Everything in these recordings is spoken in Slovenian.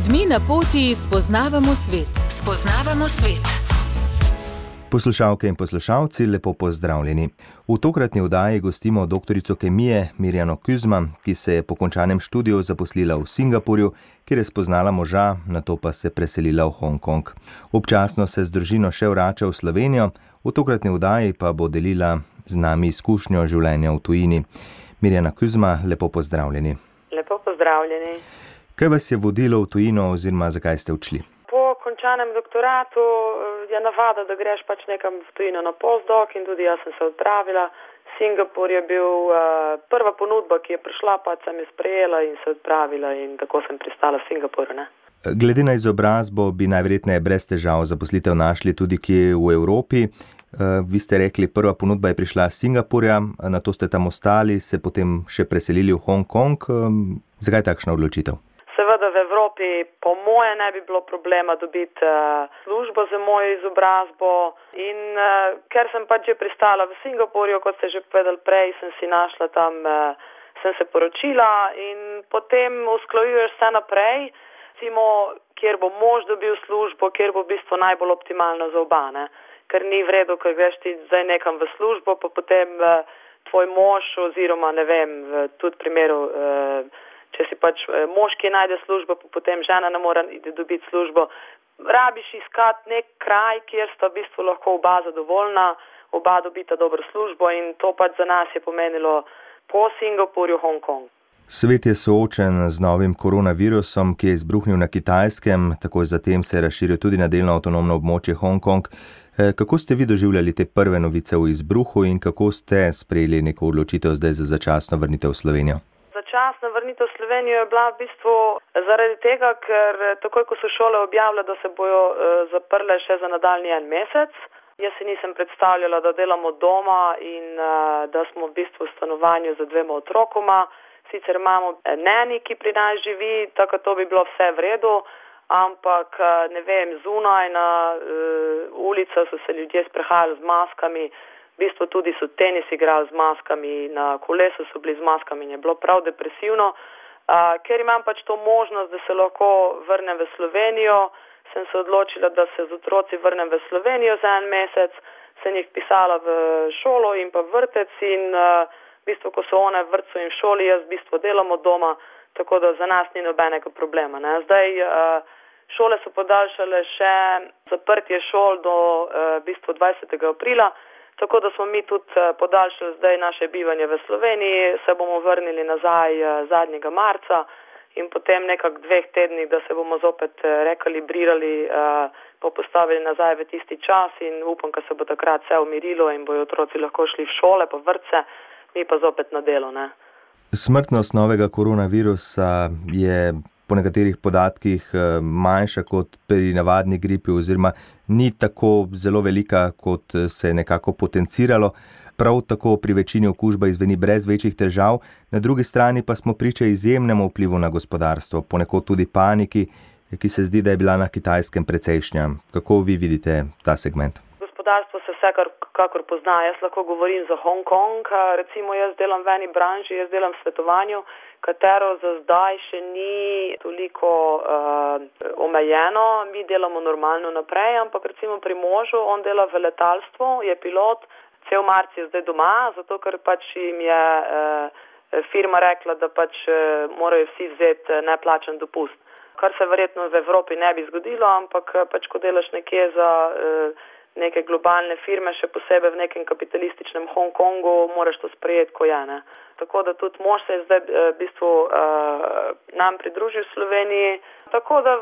ljudmi na poti spoznavamo svet. Spoznavamo svet. Poslušalke in poslušalci, lepo pozdravljeni. V tokratni vdaji gostimo doktorico kemije Mirjano Kuzma, ki se je po končanem študiju zaposlila v Singapurju, kjer je spoznala moža, na to pa se preselila v Hongkong. Občasno se z družino še vrača v Slovenijo, v tokratni vdaji pa bo delila z nami izkušnjo življenja v tujini. Mirjana Kuzma, lepo pozdravljeni. Lepo pozdravljeni. Kaj vas je vodilo v tujino oziroma zakaj ste odšli? Po končanem doktoratu je navada, da greš pač nekam v tujino na postdoc in tudi jaz sem se odpravila. Singapur je bil uh, prva ponudba, ki je prišla, pa sem jo sprejela in se odpravila in tako sem pristala v Singapuru. Ne? Glede na izobrazbo bi najverjetneje brez težav zaposlitev našli tudi kje v Evropi. Uh, vi ste rekli, prva ponudba je prišla iz Singapurja, na to ste tam ostali, se potem še preselili v Hongkong. Zakaj takšna odločitev? Seveda v Evropi po moje ne bi bilo problema dobiti uh, službo za mojo izobrazbo. In uh, ker sem pač že pristala v Singapurju, kot ste že povedali prej, sem si našla tam, uh, sem se poročila in potem usklajuješ vse naprej, recimo, kjer bo mož dobil službo, kjer bo v bistvu najbolj optimalno za obane ker ni v redu, ker greš ti zdaj nekam v službo, pa potem uh, tvoj mož oziroma ne vem, v tudi primeru, uh, če si pač uh, mož, ki najde službo, potem žena ne more dobiti službo, rabiš iskati nek kraj, kjer sta v bistvu lahko oba zadovoljna, oba dobita dobro službo in to pač za nas je pomenilo po Singapurju Hongkong. Svet je soočen z novim koronavirusom, ki je izbruhnil na kitajskem, takoj zatem se je razširil tudi na delno avtonomno območje Hongkong. Eh, kako ste vi doživljali te prve novice o izbruhu in kako ste sprejeli neko odločitev zdaj za začasno vrnitev v Slovenijo? Začasna vrnitev v Slovenijo je bila v bistvu zaradi tega, ker takoj, ko so šole objavile, da se bojo uh, zaprle še za nadaljni en mesec, jaz si nisem predstavljala, da delamo doma in uh, da smo v bistvu v stanovanju z dvema otrokoma. Sicer imamo neni, ki pri nas živi, tako da bi bilo vse v redu ampak eh, ne vem, zunaj na uh, ulica so se ljudje sprehajali z maskami, v bistvu tudi so tenis igrali z maskami, na kolesu so bili z maskami in je bilo prav depresivno. Uh, ker imam pač to možnost, da se lahko vrnem v Slovenijo, sem se odločila, da se z otroci vrnem v Slovenijo za en mesec, sem jih pisala v šolo in pa vrtec in uh, v bistvu, ko so one v vrtcu in šoli, jaz v bistvu delam od doma, tako da za nas ni nobenega problema. Ne. Zdaj, uh, Šole so podaljšale še zaprtje šol do eh, v bistvu 20. aprila, tako da smo mi tudi eh, podaljšali zdaj naše bivanje v Sloveniji, se bomo vrnili nazaj eh, zadnjega marca in potem nekak dveh tednih, da se bomo zopet rekalibrirali, pa postavili nazaj v tisti čas in upam, da se bo takrat vse umirilo in bojo otroci lahko šli v šole, pa vrtce, mi pa zopet na delo. Ne? Smrtnost novega koronavirusa je po nekaterih podatkih eh, manjša kot pri navadni gripi, oziroma ni tako zelo velika, kot eh, se je nekako potenciralo. Prav tako pri večini okužba izveni brez večjih težav, na drugi strani pa smo priča izjemnemu vplivu na gospodarstvo, ponekod tudi paniki, ki se zdi, da je bila na kitajskem precejšnja. Kako vi vidite ta segment? Gospodarstvo se vsekakor pozna. Jaz lahko govorim za Hongkong, recimo jaz delam v eni branži, jaz delam v svetovanju katero za zdaj še ni toliko uh, omejeno. Mi delamo normalno naprej, ampak recimo pri možu, on dela v letalstvu, je pilot, cel marc je zdaj doma, zato ker pač jim je uh, firma rekla, da pač uh, morajo vsi vzeti neplačen dopust. Kar se verjetno v Evropi ne bi zgodilo, ampak pač ko delaš nekje za. Uh, neke globalne firme, še posebej v nekem kapitalističnem Hongkongu, moraš to sprejeti, ko je. Ne. Tako da tudi mož se je zdaj eh, v bistvu uh, nam pridružil v Sloveniji. Tako da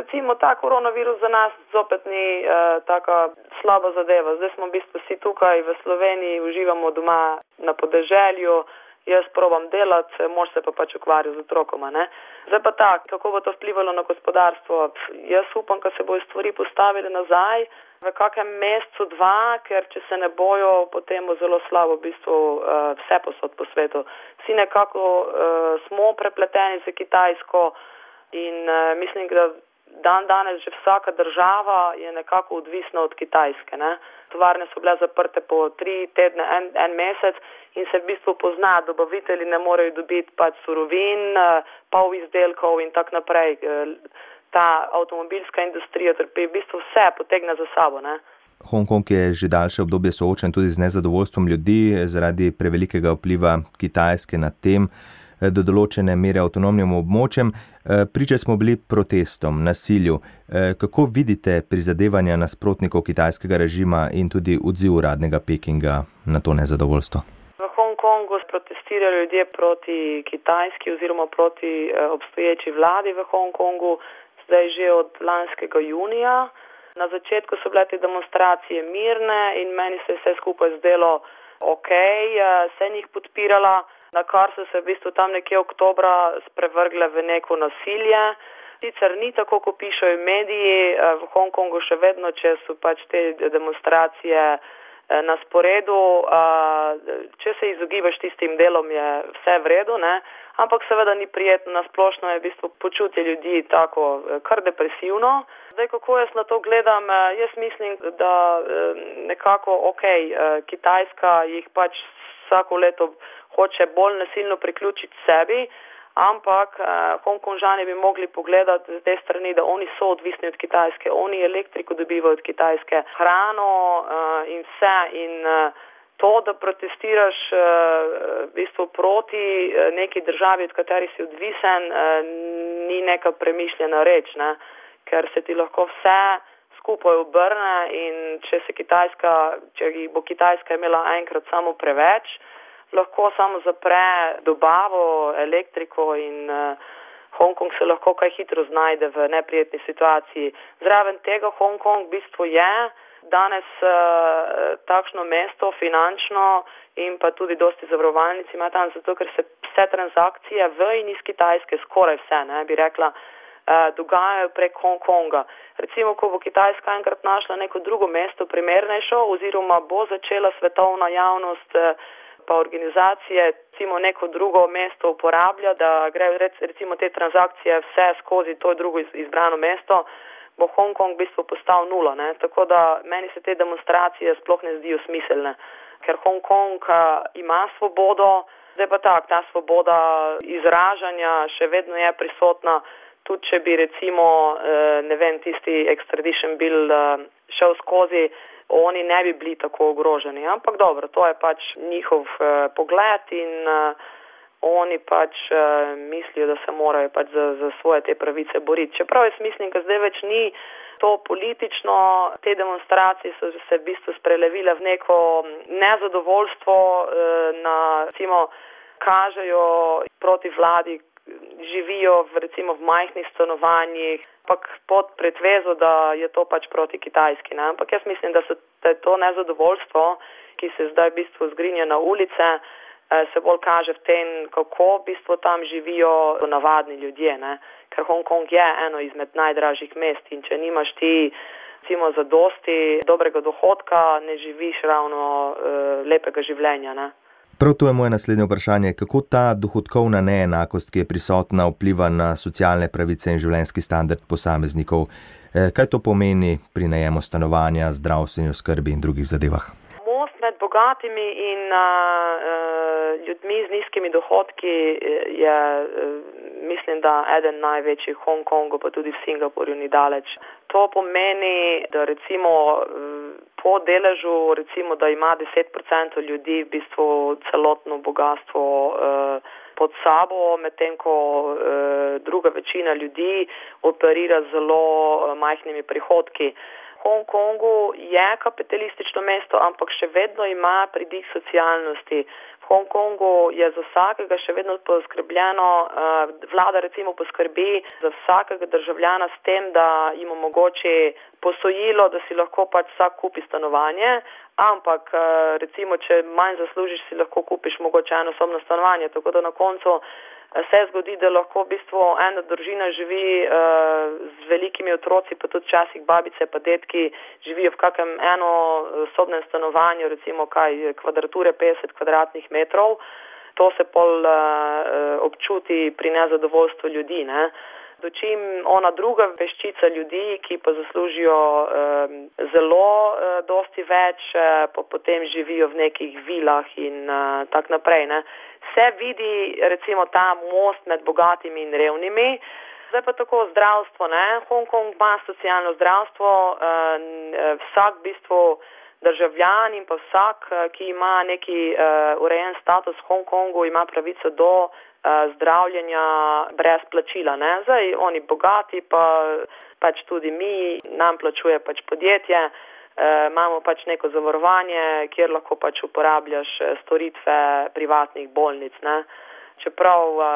recimo ta koronavirus za nas zopet ni uh, taka slaba zadeva. Zdaj smo v bistvu vsi tukaj v Sloveniji, uživamo doma na podeželju jaz probam delati, mož se pa pač ukvarja z otrokoma. Ne? Zdaj pa tako, kako bo to vplivalo na gospodarstvo? Pff, jaz upam, da se bojo stvari postavili nazaj v kakem mesecu, dva, ker če se ne bojo, potem bo zelo slabo v bistvu uh, vse posod po svetu. Vsi nekako uh, smo prepleteni z Kitajsko in uh, mislim, da dan danes že vsaka država je nekako odvisna od Kitajske. Ne? tovarne so bile zaprte po tri tedne, en, en mesec in se v bistvu pozna, dobavitelji ne morejo dobiti pač surovin, pol izdelkov in tako naprej. Ta avtomobilska industrija trpi v bistvu vse, potegne za sabo. Ne? Hongkong je že daljše obdobje soočen tudi z nezadovoljstvom ljudi zaradi prevelikega vpliva Kitajske na tem, do določene mere avtonomnim območjem. Priče smo bili protestom, nasilju. Kako vidite prizadevanja nasprotnikov kitajskega režima in tudi odziv uradnega Pekinga na to nezadovoljstvo? V Hongkongu protestirajo ljudje proti kitajski oziroma proti obstoječi vladi v Hongkongu, zdaj že od lanskega junija. Na začetku so bile te demonstracije mirne in meni se je vse skupaj zdelo ok, sem jih podpirala, na kar so se v bistvu tam nekje oktobra sprevrgle v neko nasilje. Sicer ni tako, kot pišejo mediji, v Hongkongu še vedno, če so pač te demonstracije na sporedu, če se izogibaš tistim delom, je vse v redu, ne? ampak seveda ni prijetno, nasplošno je v bistvu počutje ljudi tako kar depresivno. Zdaj, kako jaz na to gledam, jaz mislim, da nekako ok, Kitajska jih pač vsako leto hoče bolj nasilno priključiti sebi, ampak Hongkonžani bi mogli pogledati z te strani, da oni so odvisni od Kitajske, oni elektriko dobivajo od Kitajske, hrano in vse in to, da protestiraš v bistvu proti neki državi, od kateri si odvisen, ni neka premišljena reč. Ne? ker se ti lahko vse skupaj obrne in če se Kitajska, če bo Kitajska imela enkrat samo preveč, lahko samo zapre dobavo, elektriko in uh, Hongkong se lahko kaj hitro znajde v neprijetni situaciji. Zraven tega Hongkong v bistvu je danes uh, takšno mesto finančno in pa tudi dosti zavarovalnic ima tam, zato ker se vse transakcije v in iz Kitajske, skoraj vse, ne bi rekla, dogajajo prek Hongkonga. Recimo, ko bo Kitajska enkrat našla neko drugo mesto primernejšo oziroma bo začela svetovna javnost pa organizacije recimo neko drugo mesto uporablja, da gre recimo te transakcije vse skozi to drugo izbrano mesto, bo Hongkong v bistvu postal nula. Ne? Tako da meni se te demonstracije sploh ne zdijo smiselne, ker Hongkong ima svobodo, zdaj pa tak, ta svoboda izražanja še vedno je prisotna tudi če bi recimo, ne vem, tisti extradition bil šel skozi, oni ne bi bili tako ogroženi. Ampak dobro, to je pač njihov pogled in oni pač mislijo, da se morajo pač za, za svoje te pravice boriti. Čeprav jaz mislim, da zdaj več ni to politično, te demonstracije so se v bistvu sprelevile v neko nezadovoljstvo na, recimo, kažejo proti vladi, živijo v, recimo v majhnih stanovanjih, ampak pod pretvezo, da je to pač proti Kitajski. Ne? Ampak jaz mislim, da, so, da to nezadovoljstvo, ki se zdaj v bistvu zgrinja na ulice, se bolj kaže v tem, kako v bistvu tam živijo navadni ljudje. Ne? Ker Hongkong je eno izmed najdražjih mest in če nimaš ti recimo za dosti dobrega dohodka, ne živiš ravno uh, lepega življenja. Ne? Prav to je moje naslednje vprašanje. Kako ta dohodkovna neenakost, ki je prisotna, vpliva na socialne pravice in življenjski standard posameznikov? Kaj to pomeni pri najemu stanovanja, zdravstveni oskrbi in drugih zadevah? Bogatimi in uh, ljudmi z nizkimi dohodki je, mislim, da eden največjih v Hongkongu, pa tudi v Singapurju ni daleč. To pomeni, da recimo po deležu, recimo, da ima 10% ljudi v bistvu celotno bogatstvo eh, pod sabo, medtem ko eh, druga večina ljudi operira z zelo majhnimi prihodki. Hongkongu je kapitalistično mesto, ampak še vedno ima pridih socialnosti. Hongkongu je za vsakega še vedno poskrbljeno, vlada recimo poskrbi za vsakega državljana s tem, da jim omogoči posojilo, da si lahko pač vsak kupi stanovanje, ampak recimo, če manj zaslužiš, si lahko kupiš mogoče eno sobno stanovanje, tako da na koncu se zgodi, da lahko v bistvu ena družina živi uh, z velikimi otroci, pa tudi včasih babice pa detki živijo v kakem eno sobnem stanovanju, recimo kaj kvadrature 50 kvadratnih metrov. To se pol uh, občuti pri nezadovoljstvu ljudi. Ne? Dočim ona druga peščica ljudi, ki pa zaslužijo um, zelo uh, dosti več, pa potem živijo v nekih vilah in uh, tako naprej. Ne. Se vidi recimo ta most med bogatimi in revnimi. Zdaj pa tako zdravstvo, ne. Hongkong ima socialno zdravstvo, uh, vsak v bistvu državljan in pa vsak, ki ima neki uh, urejen status v Hongkongu, ima pravico do uh, zdravljenja brez plačila. Ne. Zdaj oni bogati pa pač tudi mi, nam plačuje pač podjetje, e, imamo pač neko zavarovanje, kjer lahko pač uporabljaš eh, storitve privatnih bolnic. Ne. Čeprav e,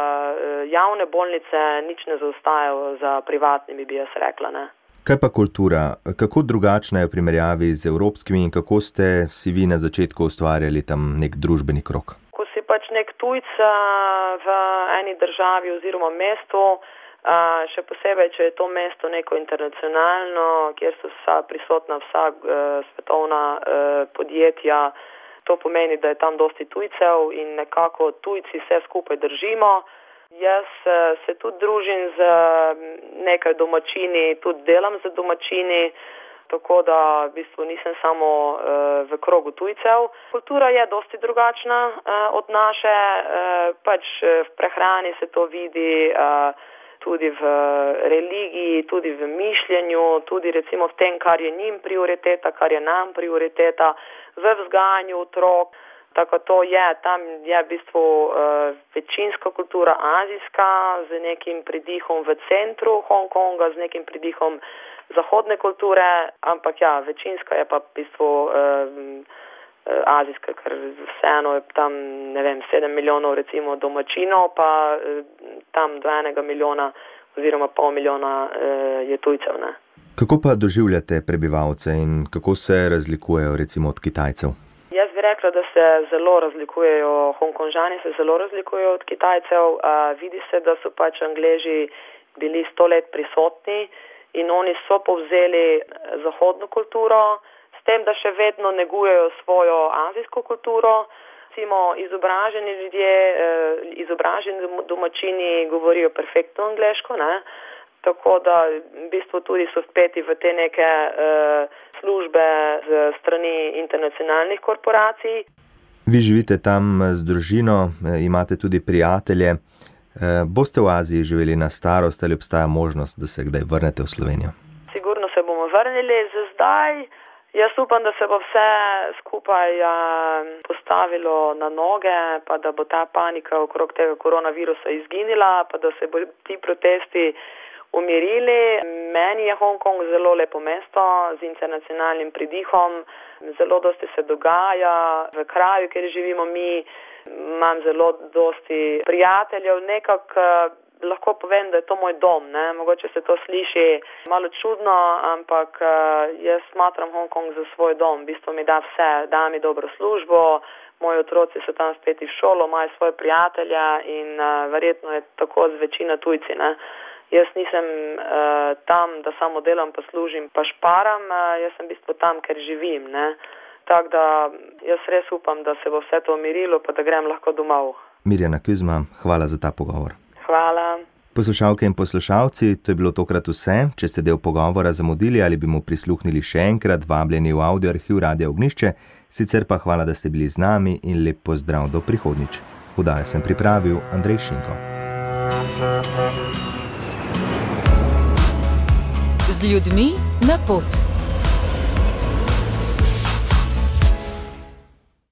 javne bolnice nič ne zaostajajo za privatnimi, bi jaz rekla. Ne. Kaj pa kultura? Kako drugačna je v primerjavi z evropskimi in kako ste si vi na začetku ustvarjali tam nek družbeni krok? Ko si pač nek tujc v eni državi oziroma mestu, še posebej, če je to mesto neko internacionalno, kjer so vsa prisotna vsa uh, svetovna uh, podjetja. To pomeni, da je tam dosti tujcev in nekako tujci vse skupaj držimo. Jaz uh, se tudi družim z nekaj domačini, tudi delam z domačini, tako da v bistvu nisem samo uh, v krogu tujcev. Kultura je dosti drugačna uh, od naše, pač v prehrani se to vidi. Tudi v religiji, tudi v mišljenju, tudi recimo v tem, kar je njim prioriteta, kar je nam prioriteta, v vzgajanju otrok. Tako to je, tam je v bistvu uh, večinska kultura azijska z nekim pridihom v centru Hongkonga, z nekim pridihom zahodne kulture, ampak ja, večinska je pa v bistvu. Uh, azijska, ker vseeno je tam, ne vem, sedem milijonov recimo domačinov, pa eh, tam do enega milijona oziroma pol milijona eh, je tujcev. Ne. Kako pa doživljate prebivalce in kako se razlikujejo recimo od Kitajcev? Rekla, da se zelo razlikujejo, Hongkonžani se zelo razlikujejo od Kitajcev. Uh, vidi se, da so pač Angleži bili sto let prisotni in oni so povzeli zahodno kulturo, tem, da še vedno negujejo svojo azijsko kulturo. Recimo, izobraženi ljudje, eh, izobraženi domačini govorijo perfektno angliško, ne? Tako da v bistvu tudi so speti v te neke uh, službe z strani internacionalnih korporacij. Vi živite tam z družino, eh, imate tudi prijatelje. Boste v Aziji živeli na starost ali obstaja možnost, da se kdaj vrnete v Slovenijo? Sigurno se bomo vrnili za zdaj. Jaz upam, da se bo vse skupaj postavilo na noge, pa da bo ta panika okrog tega koronavirusa izginila, pa da se bo ti protesti umirili. Meni je Hongkong zelo lepo mesto z internacionalnim pridihom, zelo dosti se dogaja v kraju, kjer živimo mi. Imam zelo dosti prijateljev, nekako lahko povem, da je to moj dom. Ne? Mogoče se to sliši malo čudno, ampak uh, jaz smatram Hongkong za svoj dom. V bistvu mi da vse, da mi dobro službo, moji otroci so tam spet v šolo, imajo svoje prijatelje in uh, verjetno je tako z večina tujci. Ne? Jaz nisem uh, tam, da samo delam, pa služim, pa šparam, uh, jaz sem v bistvu tam, ker živim. Ne? Tako da jaz res upam, da se bo vse to umirilo, pa da grem lahko domov. Mirjana Kuzma, hvala za ta pogovor. Hvala. Poslušalke in poslušalci, to je bilo tokrat vse. Če ste del pogovora zamudili ali bi mu prisluhnili še enkrat, vabljeni v audio arhiv Radio Ognišče, sicer pa hvala, da ste bili z nami in lep pozdrav do prihodnič. Vdajo sem pripravil Andrej Šinko. Z ljudmi na pot.